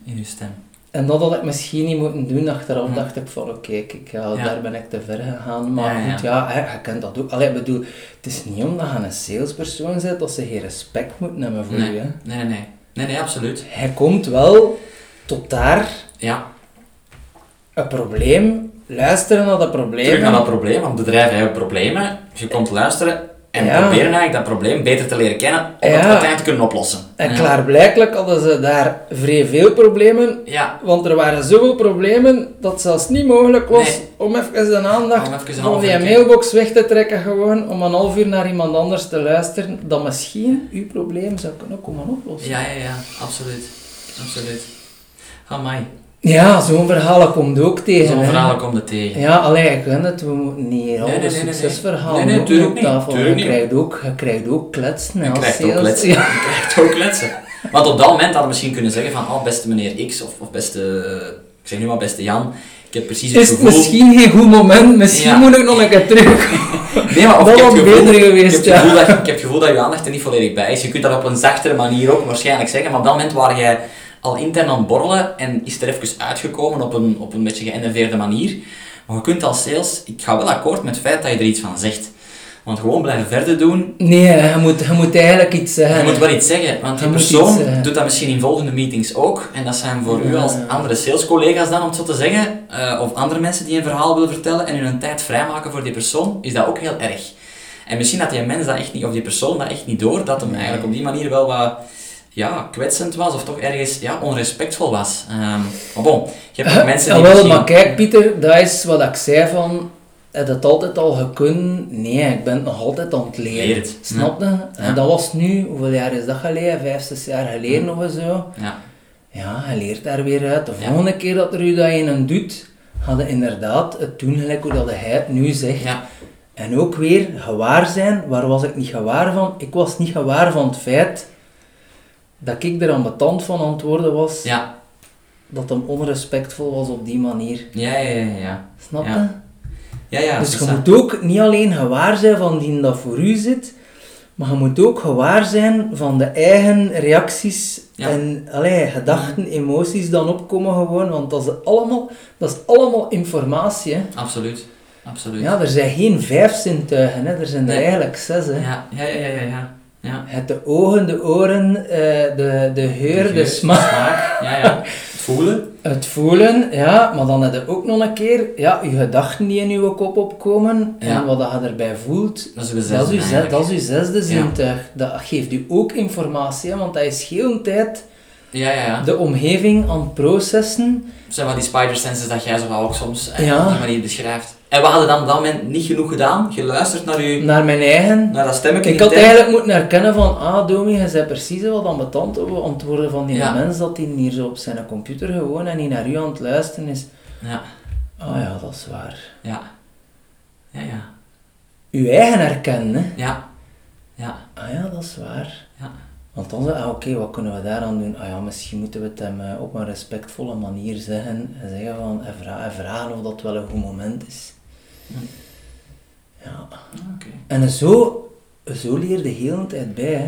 In uw stem. En dat had ik misschien niet moeten doen. Achteraf Ja. dacht ik van, oké, kijk, ja, Ja. daar ben ik te ver gegaan. Maar goed, ja, hè, je kent dat ook. Allee, ik bedoel, het is niet omdat je een salespersoon bent dat ze geen respect moeten hebben voor Nee. je. hè. Nee, nee, nee. Nee, nee, absoluut. Hij komt wel tot daar Ja, een probleem, luisteren naar dat probleem. terug naar dat probleem, want bedrijven hebben problemen. Je komt luisteren en Ja. proberen eigenlijk dat probleem beter te leren kennen om het Ja. uiteindelijk te kunnen oplossen. En Ja. klaarblijkelijk hadden ze daar vrij veel problemen, Ja, want er waren zoveel problemen dat het zelfs niet mogelijk was Nee. om even de aandacht Om even van die mailbox weg te trekken gewoon, om een half uur naar iemand anders te luisteren, dat misschien uw probleem zou kunnen komen oplossen. ja, ja, ja, absoluut. Absoluut. Amai. Ja, zo'n verhalen komt ook tegen. Zo'n verhaal komt er tegen. Ja, alleen ik gun het, we moeten niet Nee, nee, nee, nee, nee. Nee, op tafel. je, krijgt ook, je krijgt ook kletsen. Je krijgt ook kletsen. Ja. Je krijgt ook kletsen. Want op dat moment hadden we misschien kunnen zeggen van, oh beste meneer X, of, of beste, ik zeg nu maar beste Jan, ik heb precies het Is het gevoel... misschien geen goed moment, misschien Ja. moet ik nog een keer terug. Nee, maar of Dat ik heb het gevoel, beter geweest, ik heb het ja. dat, ik heb het gevoel dat je aandacht er niet volledig bij is. Je kunt dat op een zachtere manier ook waarschijnlijk zeggen, maar op dat moment waar jij al intern aan het borrelen en is er even uitgekomen op een, op een beetje geënerveerde manier. Maar je kunt als sales, ik ga wel akkoord met het feit dat je er iets van zegt. Want gewoon blijven verder doen, Nee, je moet, je moet eigenlijk iets zeggen. je moet wel iets zeggen, want die Je persoon doet dat misschien in volgende meetings ook. En dat zijn voor u als andere salescollega's dan, om het zo te zeggen, eh, of andere mensen die een verhaal willen vertellen en hun tijd vrijmaken voor die persoon, is dat ook heel erg. En misschien dat die mens dat echt niet, of die persoon dat echt niet door, dat hem eigenlijk op die manier wel wat ja, kwetsend was, of toch ergens ja, onrespectvol was. Ehm, maar bon, je hebt ook mensen die Ja, wel, misschien... maar kijk Pieter, dat is wat ik zei van... Heb het altijd al gekund? Nee, ik ben het nog altijd aan het leren. Snap je? En dat was nu, hoeveel jaar is dat geleden? Vijf, zes jaar geleden of zo. Ja, Ja, je leert daar weer uit. De volgende keer dat er u dat in een doet, je inderdaad het doen gelijk hoe dat hij het nu zegt. ja, En ook weer gewaar zijn, waar was ik niet gewaar van? Ik was niet gewaar van het feit dat ik er aan betand van aan het worden was, ja, dat hem onrespectvol was op die manier. ja, ja, ja, ja. Snap je? Ja. Ja, ja, dus je moet ook niet alleen gewaar zijn van die dat voor u zit, maar je moet ook gewaar zijn van de eigen reacties Ja. en allee, gedachten, emoties dan opkomen gewoon, want dat is allemaal, dat is allemaal informatie. Hè. Absoluut, absoluut. Ja, er zijn geen vijf zintuigen, hè. er zijn er eigenlijk zes. Hè. ja, ja, ja, ja, ja. Ja. Het de ogen, de oren, eh, de, de geur, de, smaak, Ja, ja. Het voelen. het voelen, ja, maar dan heb je ook nog een keer ja, je gedachten die in je kop opkomen Ja. en wat je erbij voelt. Dat is uw Dat is, zesde zes, eigenlijk. dat is uw zesde zintuig. Dat geeft u ook informatie, want dat is heel tijd Ja, ja, ja. de omgeving aan het processen. Dat zijn wel die spider senses dat jij zo ook soms eh, Ja. op die manier beschrijft. En we hadden dan op dat moment niet genoeg gedaan, geluisterd naar, u, Naar mijn eigen. naar dat stemmetje. Ik had eigenlijk moeten herkennen van, ah Domi, je zei precies wat ambetant over antwoorden van die Ja. mens dat hij hier zo op zijn computer gewoon en niet naar u aan het luisteren is. Ja, Ah ja, dat is waar. ja. Ja, ja. Uw eigen herkennen, hè. Ja. Ja. Ah ja, dat is waar. Ja. Want dan zei ah oké, wat kunnen we daaraan doen? Ah ja, misschien moeten we het hem eh, op een respectvolle manier zeggen en zeggen van, en vragen of dat wel een goed moment is. Ja. Oké. En zo, zo leer je heel de tijd bij, hè.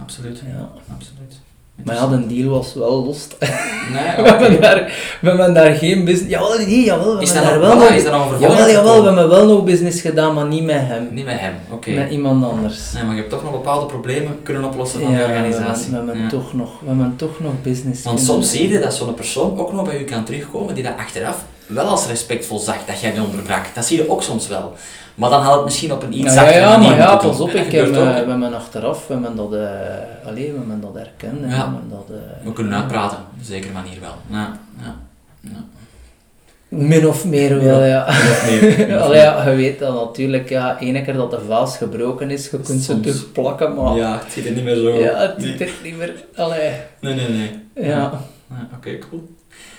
Absoluut. Ja. Absoluut. Maar ja, de deal was wel lost. Nee, We hebben daar, we hebben daar geen business... Jawel, nee, jawel. We Is hebben dat daar wel voilà, nog... is dat Jawel, jawel, we hebben wel nog business gedaan, maar niet met hem. Niet met hem, oké. Met iemand anders. Nee, maar je hebt toch nog bepaalde problemen kunnen oplossen van ja, de we hebben, organisatie. we, hebben Ja. toch nog, we hebben toch nog business Want soms zie je dat zo'n persoon ook nog bij u kan terugkomen die dat achteraf wel als respectvol zag dat jij die onderbrak. Dat zie je ook soms wel. Maar dan had het misschien op een iets Ja, ja, ja, maar ja, pas op, ik heb, eh, we hebben achteraf, we hebben dat, eh allee, we hebben dat herkend. en Ja. We, dat, eh, We kunnen uitpraten, op een zekere manier wel. Ja, ja. ja. Min of meer wel, ja. Allee, ja, je weet dat natuurlijk, ja, ene keer dat de vaas gebroken is, je kunt ze terug plakken, maar ja, Ja, het ziet er niet meer zo het Nee. ziet er niet meer, allee, Nee, nee, nee. ja. Ja, Oké, cool.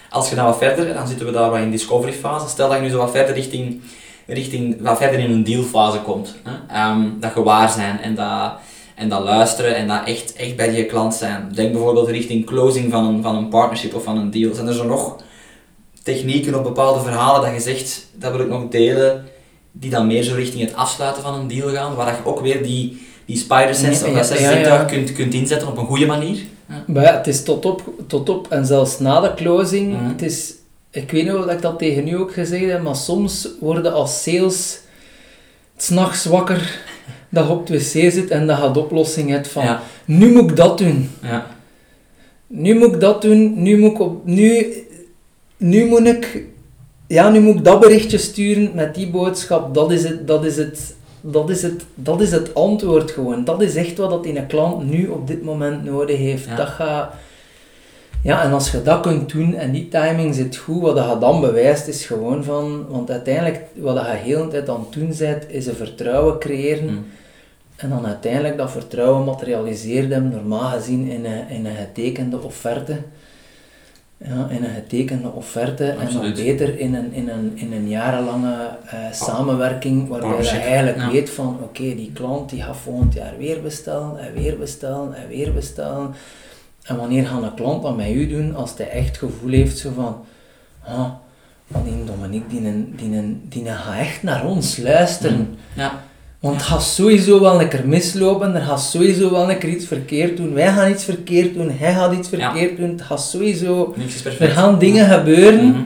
Als je dan wat verder, dan zitten we daar wat in discovery fase. Stel dat je nu zo wat verder richting, richting wat verder in een dealfase komt. Hè? Ehm, dat gewaar zijn en dat, en dat luisteren en dat echt, echt bij je klant zijn. Denk bijvoorbeeld richting closing van een, van een partnership of van een deal. Zijn er zo nog technieken of bepaalde verhalen dat je zegt, dat wil ik nog delen, die dan meer zo richting het afsluiten van een deal gaan, waar je ook weer die, die spider sense Nee, of dat ja, ja, kunt, kunt inzetten op een goede manier? Ja. Maar ja, het is tot op, tot op en zelfs na de closing, het is, ik weet niet of ik dat tegen u ook gezegd heb, maar soms worden als sales s'nachts wakker dat je op het wc zit en dat je de oplossing hebt van, Ja. nu moet ik dat doen. Ja. Nu moet ik dat doen, nu moet ik, op, nu, nu moet ik, ja, nu moet ik dat berichtje sturen met die boodschap. Dat is het, dat is het, dat is het, dat is het antwoord gewoon. Dat is echt wat dat in een klant nu op dit moment nodig heeft. Ja. Dat gaat, ja, en als je dat kunt doen en die timing zit goed, wat je dan bewijst is gewoon van, want uiteindelijk wat je heel de tijd aan het doen bent, is een vertrouwen creëren. Mm. En dan uiteindelijk dat vertrouwen materialiseert hem normaal gezien in een, in een getekende offerte. Ja, in een getekende offerte en nog beter in een, in een, in een jarenlange eh, samenwerking waarbij je eigenlijk ja. weet van oké, die klant die gaat volgend jaar weer bestellen en weer bestellen en weer bestellen. En wanneer gaat een klant dat met u doen als hij echt gevoel heeft zo van ah, die Dominique die, die, die een gaat echt naar ons luisteren. Mm. Ja. Want het gaat sowieso wel een keer mislopen, er gaat sowieso wel een keer iets verkeerd doen. Wij gaan iets verkeerd doen, hij gaat iets Ja. verkeerd doen. Het gaat sowieso... Er gaan dingen gebeuren. Mhm.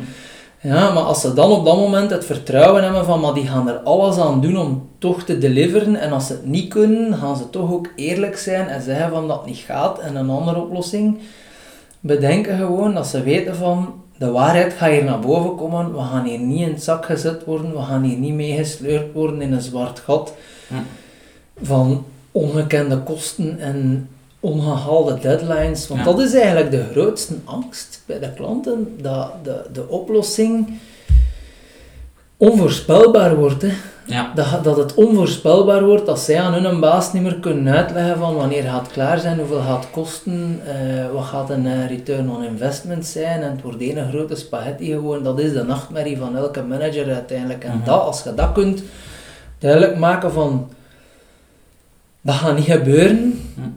Ja, maar als ze dan op dat moment het vertrouwen hebben van, maar die gaan er alles aan doen om toch te deliveren. En als ze het niet kunnen, gaan ze toch ook eerlijk zijn en zeggen van dat het niet gaat en een andere oplossing bedenken gewoon. Dat ze weten van, de waarheid gaat hier naar boven komen. We gaan hier niet in het zak gezet worden. We gaan hier niet meegesleurd worden in een zwart gat Van ongekende kosten en ongehaalde deadlines. Want Ja. dat is eigenlijk de grootste angst bij de klanten, dat de, de oplossing onvoorspelbaar wordt. Hè. Ja. Dat, dat het onvoorspelbaar wordt, dat zij aan hun baas niet meer kunnen uitleggen van wanneer gaat het klaar zijn, hoeveel gaat het kosten, eh, wat gaat een eh, return on investment zijn en het wordt één grote spaghetti gewoon. Dat is de nachtmerrie van elke manager uiteindelijk. En Mhm. dat, als je dat kunt duidelijk maken van dat gaat niet gebeuren Mhm.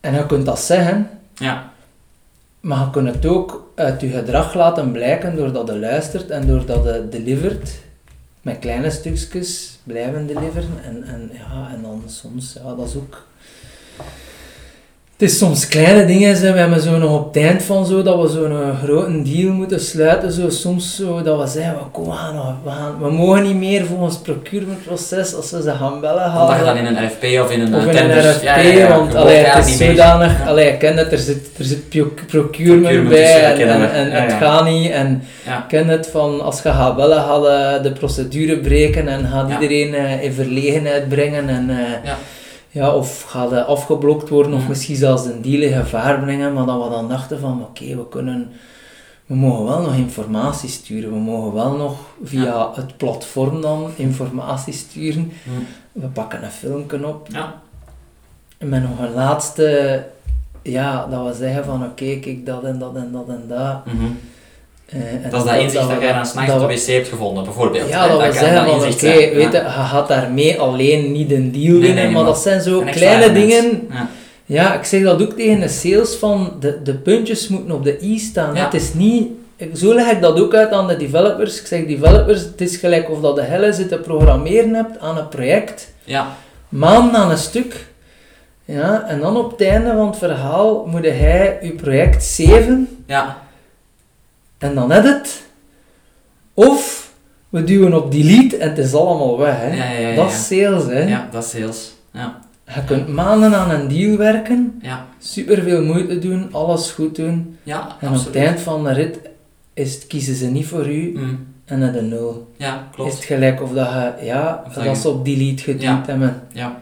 en je kunt dat zeggen, Ja. maar je kunt het ook uit je gedrag laten blijken doordat je luistert en doordat je delivert. Met kleine stukjes blijven deliveren. En, en, ja, en dan soms, ja, dat is ook... Het is soms kleine dingen, zo, we hebben zo nog op het eind van zo, dat we zo'n grote deal moeten sluiten. Zo, soms zo, dat we zeggen, "Wel, kom, nog- we, gaan, we mogen niet meer voor ons procurementproces, als we ze gaan bellen, Omdat halen. je dan in een RFP of in een Of eh, in tenders... een RFP, ja, ja, ja, je want allee, het is zodanig, allee, ik ken het, er zit, er zit pro- procurement, bij en, en, het gaat niet. En ik ken het van, als je gaat bellen, gaat je de procedure breken en gaat iedereen eh, in verlegenheid brengen. En, eh, Ja. of gaat je afgeblokt worden, of misschien zelfs een deal in gevaar brengen, maar dat we dan dachten van, oké, we kunnen... We mogen wel nog informatie sturen, we mogen wel nog via Ja. het platform dan informatie sturen. We pakken een filmpje op, Ja. en met nog een laatste, ja, dat we zeggen van oké, kijk dat en dat en dat en dat. Mhm. En Dat is dat inzicht dat jij dan s'nachts dat op de wc hebt gevonden, bijvoorbeeld. Ja, dat we kan zeggen dat van oké, weet je, je gaat daarmee alleen niet een deal Nee, winnen, nee, maar dat zijn zo kleine element. dingen. Ja. Ja, ik zeg dat ook tegen de sales van de, de puntjes moeten op de i staan. Ja. Het is niet, zo leg ik dat ook uit aan de developers. Ik zeg developers, het is gelijk of dat de helle zit te programmeren hebt aan een project. Ja. maanden aan een stuk. Ja, en dan op het einde van het verhaal moet hij je project zeven Ja. En dan het. Of we duwen op delete en het is allemaal weg. Hè. Ja, ja, ja, dat is sales. Hè. Ja, dat is sales. Ja. Je kunt maanden aan een deal werken, Ja. super veel moeite doen, alles goed doen. Ja, En op het eind van de rit is het, kiezen ze niet voor u Mm. en het een nul. Ja, Is klopt. het gelijk of dat je, ja, Of dat, dat je- ze op delete geduwd hebben. Ja.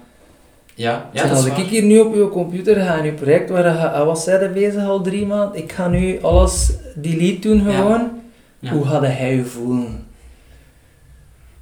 Ja, ja als ik hier nu op uw computer ga, in uw project waar je, wat zei je bezig al drie maanden, ik ga nu alles delete doen gewoon, Ja. hoe gaat hij je voelen?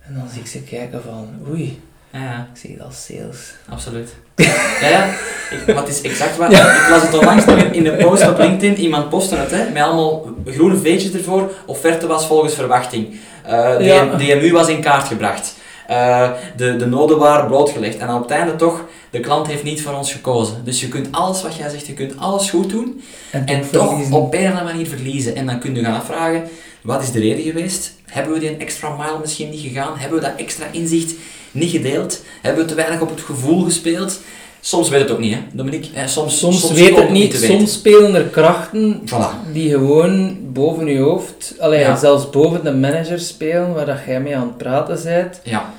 En dan zie ik ze kijken van, oei, Ja, ik zie dat is sales. absoluut. Ja, ja. Ik, het is exact waar. Ik las het onlangs nog in een post op LinkedIn. Iemand postte het, hè, met allemaal groene veetjes ervoor. Offerte was volgens verwachting. Eh Ja. DMU was in kaart gebracht. Eh, de, de noden waren blootgelegd. En op het einde toch, de klant heeft niet voor ons gekozen. Dus je kunt alles wat jij zegt, je kunt alles goed doen. En, En toch op een of andere manier verliezen. En dan kun je gaan afvragen, wat is de reden geweest? Hebben we die een extra mile misschien niet gegaan? Hebben we dat extra inzicht niet gedeeld? Hebben we te weinig op het gevoel gespeeld? Soms weet het ook niet, hè, Dominique? Eh, soms, Soms, soms weet het niet, soms spelen er krachten Voilà. die gewoon boven je hoofd, allee, Ja. zelfs boven de manager spelen, waar dat jij mee aan het praten bent. Ja,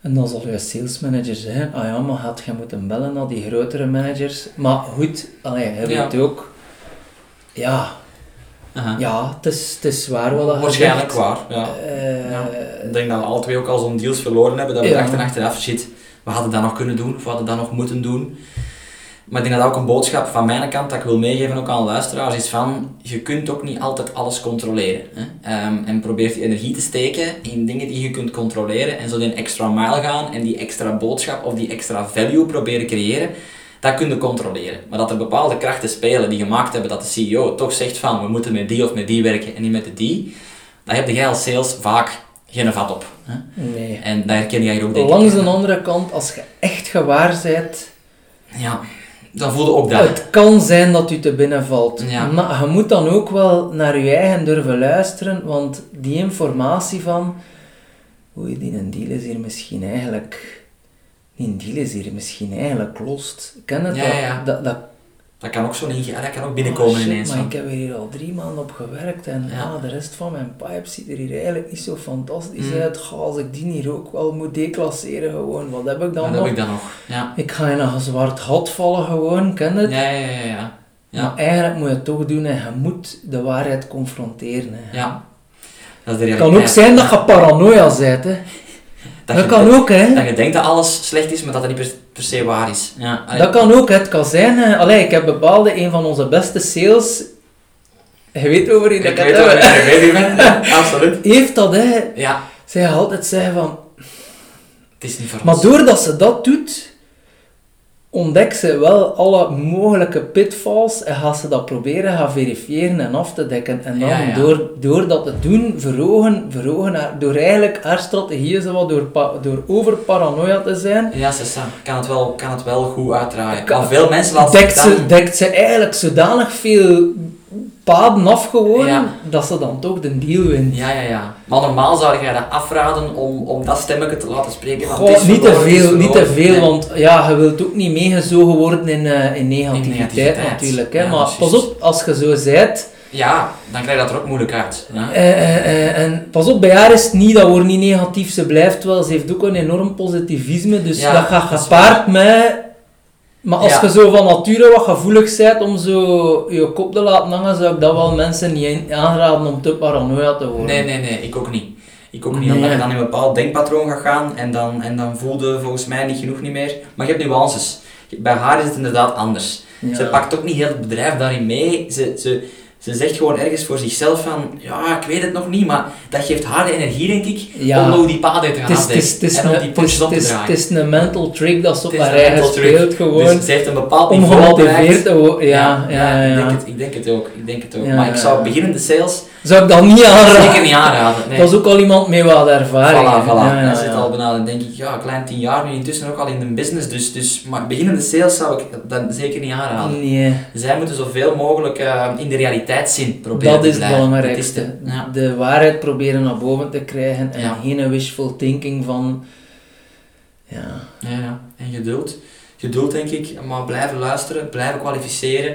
En dan zal je sales manager zeggen, ah ja, maar had je moeten bellen naar die grotere managers. Maar goed, allee, hij Ja. weet ook, ja, Aha. ja, het is, het is waar wat je Waarschijnlijk waar, ja. Eh, Ja. Ik denk dat we alle twee ook al zo'n deals verloren hebben, dat we Ja. dachten achteraf, shit, we hadden dat nog kunnen doen, of we hadden dat nog moeten doen. Maar ik denk dat dat ook een boodschap van mijn kant dat ik wil meegeven ook aan luisteraars is van, je kunt ook niet altijd alles controleren. Hè? Ehm, en probeer die energie te steken in dingen die je kunt controleren en zo die extra mile gaan en die extra boodschap of die extra value proberen creëren. Dat kun je controleren. Maar dat er bepaalde krachten spelen die gemaakt hebben dat de CEO toch zegt van, we moeten met die of met die werken en niet met de die. Daar heb jij als sales vaak geen vat op. Hè? nee. En daar herken jij ook denk. Langs de andere kant, als je echt gewaar bent, Ja, dan voelde ook dat. het kan zijn dat u te binnen valt. Ja. Maar je moet dan ook wel naar je eigen durven luisteren, want die informatie van, oei, die een deal is hier misschien eigenlijk, die deal is hier misschien eigenlijk lost. Ken het Ja, dat? ja, ja. Dat, dat Dat kan ook zo niet, dat kan ook binnenkomen Oh, shit, ineens. Maar ik heb hier al drie maanden op gewerkt en Ja. ah, de rest van mijn pipe ziet er hier eigenlijk niet zo fantastisch Mm. uit. Als ik die hier ook wel moet declasseren, gewoon, wat heb ik dan nog? heb ik dan nog. Ja. Ik ga in een zwart gat vallen gewoon, ken het? Ja, ja, ja, ja. Ja. Maar eigenlijk moet je het toch doen en je moet de waarheid confronteren. Hè. ja. Dat is de Het kan ook zijn dat je paranoia bent. Hè. Dat, Dat, kan ook, hè. dat je denkt dat alles slecht is, maar dat het niet per, per se waar is. Ja. allee. Dat kan ook, hè. het kan zijn. Hè. Allee, ik heb bepaalde, een van onze beste sales, je weet over wie ik dat ik weet wie je bent. Ja, absoluut. heeft dat, hè. Ja, Zij altijd zeggen van, het is niet voor maar ons. doordat ze dat doet, ontdekt ze wel alle mogelijke pitfalls en gaat ze dat proberen gaan verifiëren en af te dekken. En dan Ja, ja. Door, door dat te doen, verhogen, verhogen haar, door eigenlijk haar strategieën zo wat door, door over paranoia te zijn, Ja, Sessa, kan het wel, kan het wel goed uitdraaien. Kan- veel mensen laten dekt ze, dekt ze eigenlijk zodanig veel paden af gewoon, Ja. dat ze dan toch de deal wint. Ja, ja, ja. Maar normaal zou jij dat afraden om, om dat stemmetje te laten spreken. Goh, niet te verloren, veel, niet te veel, Nee. want ja, je wilt ook niet meegezogen worden in, eh, in negativiteit, negativiteit. natuurlijk. Hè. Ja, maar pas op, als je zo zijt, Ja, dan krijg je dat er ook moeilijk uit. Ja. eh, eh, en pas op, bij haar is het niet, dat wordt niet negatief, ze blijft wel, ze heeft ook een enorm positivisme, dus dat gaat gepaard met... Maar als Ja. je zo van nature wat gevoelig bent om zo je kop te laten hangen, zou ik dat wel mensen niet aanraden om te paranoia te worden. Nee, nee, nee, ik ook niet. Ik ook niet, Nee. omdat je dan in een bepaald denkpatroon gaat gaan en dan, en dan voelde volgens mij niet genoeg niet meer. Maar je hebt nuances. Bij haar is het inderdaad anders. Ja. Ze pakt ook niet heel het bedrijf daarin mee. Ze, ze, ze zegt gewoon ergens voor zichzelf van, ja, ik weet het nog niet, maar dat geeft haar de energie, denk ik, Ja. om nog die paden te gaan afdekken en om een- die op het te draaien. het is een mental trick dat ze op haar eigen mental trick. speelt gewoon. Dus ze heeft een bepaald om niveau gemotiveerd te worden. Ja, ja, ja. Ik, denk het, ik denk het ook. Ik denk het ook. Maar ik zou beginnende sales Zou ik dat niet aanraden? zeker niet aanraden. Nee. Dat is ook al iemand met wat ervaring. Voilà, voilà. Dat zit al dan denk ik, ja, klein tien jaar, nu intussen ook al in de business, dus, dus maar beginnende sales zou ik dat zeker niet aanraden. Nee, Zij moeten zoveel mogelijk eh, in de realiteitszin proberen dat te is het belangrijkste. Dat is de- ja. De waarheid proberen naar boven te krijgen en Ja. geen wishful thinking van... Ja, Ja, ja. En geduld. Geduld, denk ik, maar blijven luisteren, blijven kwalificeren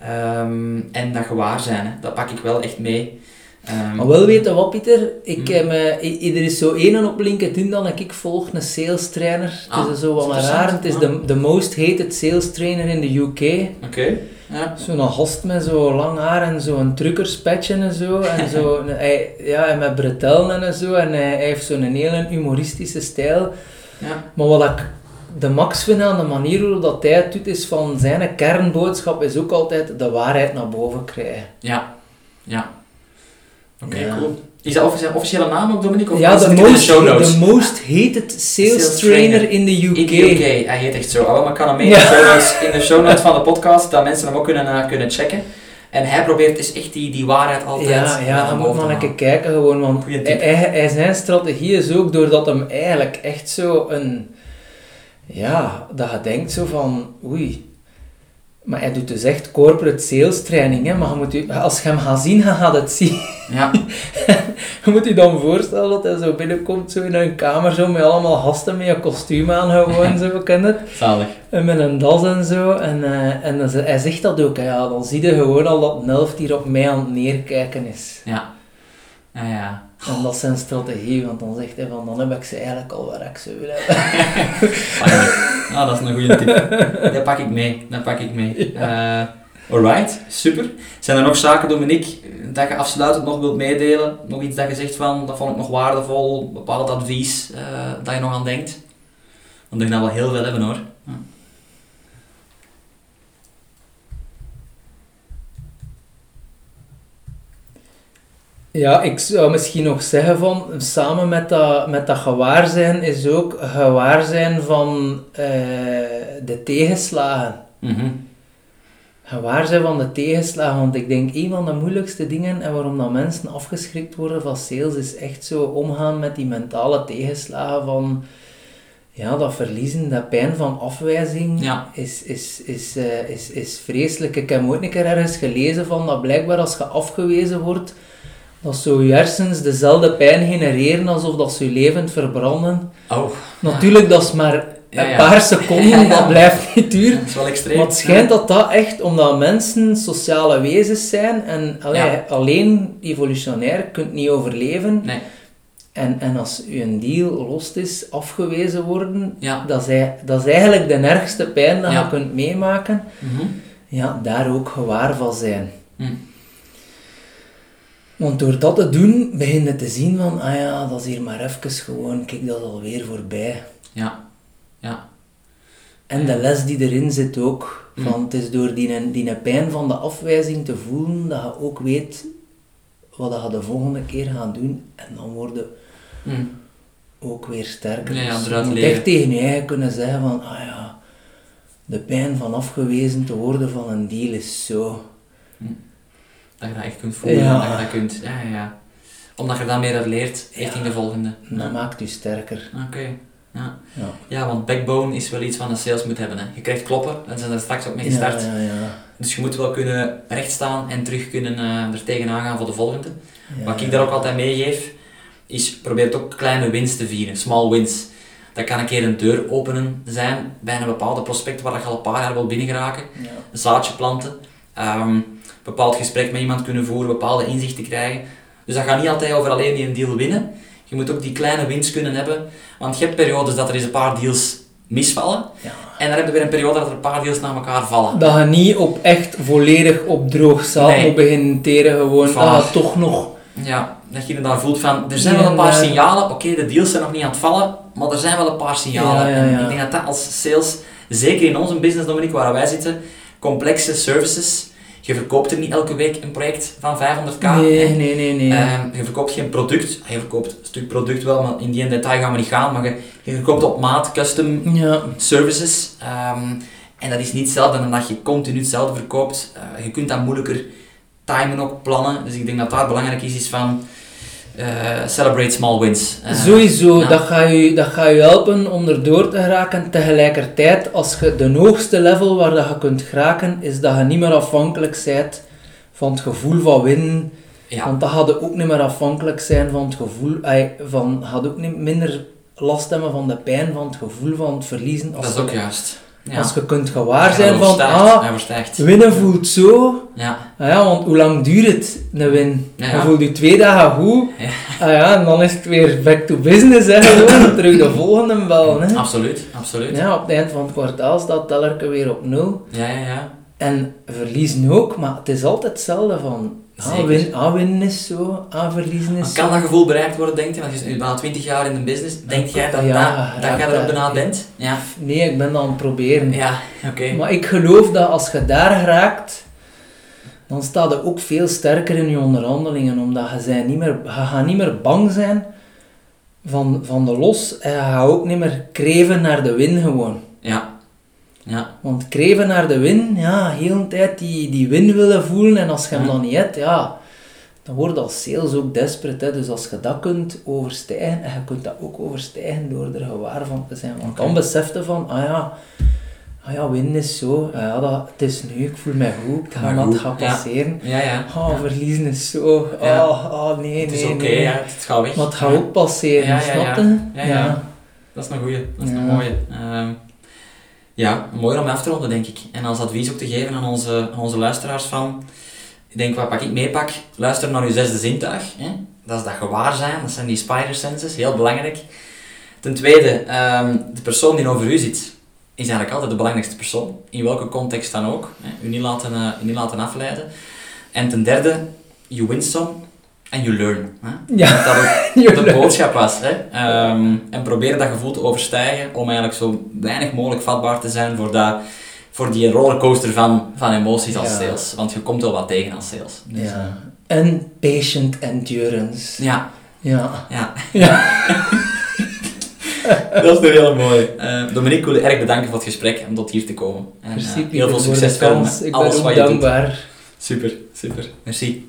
ehm, en dat gewaar zijn, hè. dat pak ik wel echt mee. Ehm, Maar wel weten wat, Pieter? Ik Hm. heb, eh, er is zo één op LinkedIn dan ik volg, een sales trainer. Ah, het is zo wat raar. Het is Ah. de, de most hated sales trainer in de UK. Oké, ja. Zo'n gast met zo lang haar en zo'n truckerspetje en zo. En, zo hij, ja, en met bretellen en zo. En hij, hij heeft zo'n hele humoristische stijl. ja. Maar wat ik de max vind aan de manier hoe dat hij het doet, is van zijn kernboodschap is ook altijd de waarheid naar boven krijgen. Ja, ja. Oké, Ja. cool. Is dat officie- officiële naam ook, Dominique? Of Ja, de in de most, most hated sales, Sales trainer, trainer. in de UK. In de UK, hij heet echt zo. Maar ik kan hem mee in, Ja. de show notes, in de show notes van de podcast, dat mensen hem ook kunnen, eh, kunnen checken. En hij probeert dus echt die, die waarheid altijd Ja, ja, moet maar te een keer kijken gewoon, want hij- zijn strategie is ook doordat hem eigenlijk echt zo een... Ja, dat je denkt zo van, oei... Maar hij doet dus echt corporate sales training, hè, maar je moet je, als je hem gaat zien, je gaat het zien. Ja, Je moet je dan voorstellen dat hij zo binnenkomt, zo in een kamer, zo met allemaal gasten met een kostuum aan, gewoon zo, het? zalig. En met een das en zo. En, eh, en dan hij zegt dat ook. hè. Ja, dan zie je gewoon al dat een helft hier op mij aan het neerkijken is. Ja. Ah, ja. En dat is zijn strategie, want dan zegt hij van, dan heb ik ze eigenlijk al waar ik ze wil hebben. ah, dat is een goede tip. Dat pak ik mee, dat pak ik mee. Eh, alright, super. Zijn er nog zaken, Dominique, dat je afsluitend nog wilt meedelen? Nog iets dat je zegt van, dat vond ik nog waardevol, bepaald advies uh, dat je nog aan denkt? Want ik denk dat we heel veel hebben hoor. Ja. Ik zou misschien nog zeggen van, samen met dat, met dat gewaarzijn is ook gewaarzijn van uh, de tegenslagen. Mm Gewaarzijn van de tegenslagen, want ik denk een van de moeilijkste dingen en waarom dat mensen afgeschrikt worden van sales is echt zo omgaan met die mentale tegenslagen van ja, dat verliezen, dat pijn van afwijzing ja. is, is, is, uh, is, is vreselijk. Ik heb ooit een keer ergens gelezen van dat blijkbaar als je afgewezen wordt, dat zo je hersens dezelfde pijn genereren alsof dat ze je levend verbranden. Oh. Natuurlijk, dat is maar een paar seconden, dat blijft niet duren. Dat is wel extreem. Maar het schijnt dat dat echt, omdat mensen sociale wezens zijn en allee, alleen evolutionair kunt niet overleven. Nee. En, en als je een deal lost is, afgewezen worden, dat, is, dat is eigenlijk de ergste pijn dat je kunt meemaken. Mm Ja, daar ook gewaar van zijn. Mm. Want door dat te doen, begin je te zien van, ah ja, dat is hier maar even gewoon, kijk, dat is alweer voorbij. Ja, ja. En de les die erin zit ook, mm. van het is door die, die pijn van de afwijzing te voelen, dat je ook weet wat je de volgende keer gaat doen. En dan worden mm. ook weer sterker. Ja, ja, dus je moet echt tegen je eigen kunnen zeggen van, ah ja, de pijn van afgewezen te worden van een deal is zo. Mm. Dat je dat echt kunt voelen, ja. dat je dat kunt, ja, ja, ja. Omdat je dan meer uit leert richting de volgende. Dat maakt je sterker. Oké. Ja. Ja. ja, want backbone is wel iets wat een sales moet hebben. Hè. Je krijgt kloppen, en zijn er straks ook mee gestart. Ja, ja, dus je moet wel kunnen rechtstaan en terug kunnen uh, er tegenaan gaan voor de volgende. Wat ik daar ook altijd meegeef, is probeer ook kleine wins te vieren, small wins. Dat kan een keer een deur openen zijn bij een bepaalde prospect waar je al een paar jaar wil binnengeraken. Een zaadje planten. Um, bepaald gesprek met iemand kunnen voeren, bepaalde inzichten krijgen. Dus dat gaat niet altijd over alleen die een deal winnen. Je moet ook die kleine winst kunnen hebben. Want je hebt periodes dat er eens een paar deals misvallen. Ja. En dan heb je weer een periode dat er een paar deals naar elkaar vallen. Dat je niet op echt volledig op droog zaal nee. moet beginnen teren. Gewoon, dat toch nog... Ja, dat je daar voelt van, er zijn wel een paar signalen. Oké, de deals zijn nog niet aan het vallen, maar er zijn wel een paar signalen. Ja, ja, ik denk dat dat als sales, zeker in onze business, Dominique, waar wij zitten, complexe services je verkoopt er niet elke week een project van 500k. Nee, nee, nee. nee. Uh, je verkoopt geen product. Je verkoopt een stuk product wel, maar in die detail gaan we niet gaan. Maar je, je verkoopt op maat, custom ja. services. Um, en dat is niet hetzelfde dan dat je continu hetzelfde verkoopt. Uh, je kunt dat moeilijker timen ook plannen. Dus ik denk dat daar belangrijk is, is van uh, celebrate small wins. Uh, Sowieso, dat, gaat je, dat gaat je helpen om erdoor te geraken. Tegelijkertijd, als je de hoogste level waar dat je kunt geraken, is dat je niet meer afhankelijk bent van het gevoel van winnen. Ja. Want dat gaat ook niet meer afhankelijk zijn van het gevoel, van, gaat ook niet minder last hebben van de pijn van het gevoel van het verliezen. Als dat is ook juist. Ja. Als je kunt gewaar zijn van, ah, winnen voelt zo. Ja. Ah ja, want hoe lang duurt het, een win? Ja, Je voelt je twee dagen goed. Ja. Ah ja, en dan is het weer back to business, hè, gewoon. terug de volgende bel. Hè. Absoluut, absoluut. Ja, op het eind van het kwartaal staat tellerke weer op nul. Ja, ja, ja. En verliezen ook, maar het is altijd hetzelfde van... Ah, win, ah, winnen is zo, ah, verliezen is Kan dat gevoel bereikt worden, denk je? Want je zit nu bijna 20 jaar in de business. Denk jij dat, ja, dat, jij erop bijna bent? Ja. Nee, ik ben dat aan het proberen. Ja, oké. Maar ik geloof dat als je daar raakt, dan staat je ook veel sterker in je onderhandelingen. Omdat je, zijn niet meer, je gaat niet meer bang zijn van, van de los. En je gaat ook niet meer kreven naar de win gewoon. Ja. Ja. Want kreven naar de win, ja, heel de tijd die, die win willen voelen en als je hem dan niet hebt, ja, dan word je als sales ook desperate. Hè. Dus als je dat kunt overstijgen, en je kunt dat ook overstijgen door er gewaar van te zijn. Want dan besef je van, ah ja, ah ja, winnen is zo, ah ja, dat, het is nu, ik voel me goed, ik ga dat gaat passeren. Ja, ja. Ah, verliezen is zo, ah, ah nee, nee, Het is oké, okay, ja, het gaat weg. Maar het gaat ook passeren, ja, ja, snap je? Ja, ja. Dat is een goeie, dat is een mooie. Um, ja, mooi om af te ronden, denk ik. En als advies ook te geven aan onze, onze luisteraars van... Ik denk, wat pak ik meepak? Luister naar je zesde zintuig. Hè? dat is dat gewaar zijn, dat zijn die spider senses, heel belangrijk. Ten tweede, ehm, de persoon die over u zit, is eigenlijk altijd de belangrijkste persoon, in welke context dan ook. Hè. U niet laten, uh, u niet laten afleiden. En ten derde, you win some and you learn. Hè. Ja. Dat ook de boodschap was. Hè. Ehm, en probeer dat gevoel te overstijgen om eigenlijk zo weinig mogelijk vatbaar te zijn voor, dat, voor die rollercoaster van, van emoties als Ja. sales. Want je komt wel wat tegen als sales. Dus, eh, Ja. En patient endurance. ja, Ja. ja. Ja. dat is een hele mooie. Uh, Dominique, ik wil je erg bedanken voor het gesprek om tot hier te komen. En, uh, heel veel voor succes verder met Ik alles ben wat ook je doet. dankbaar. Super, super. Merci.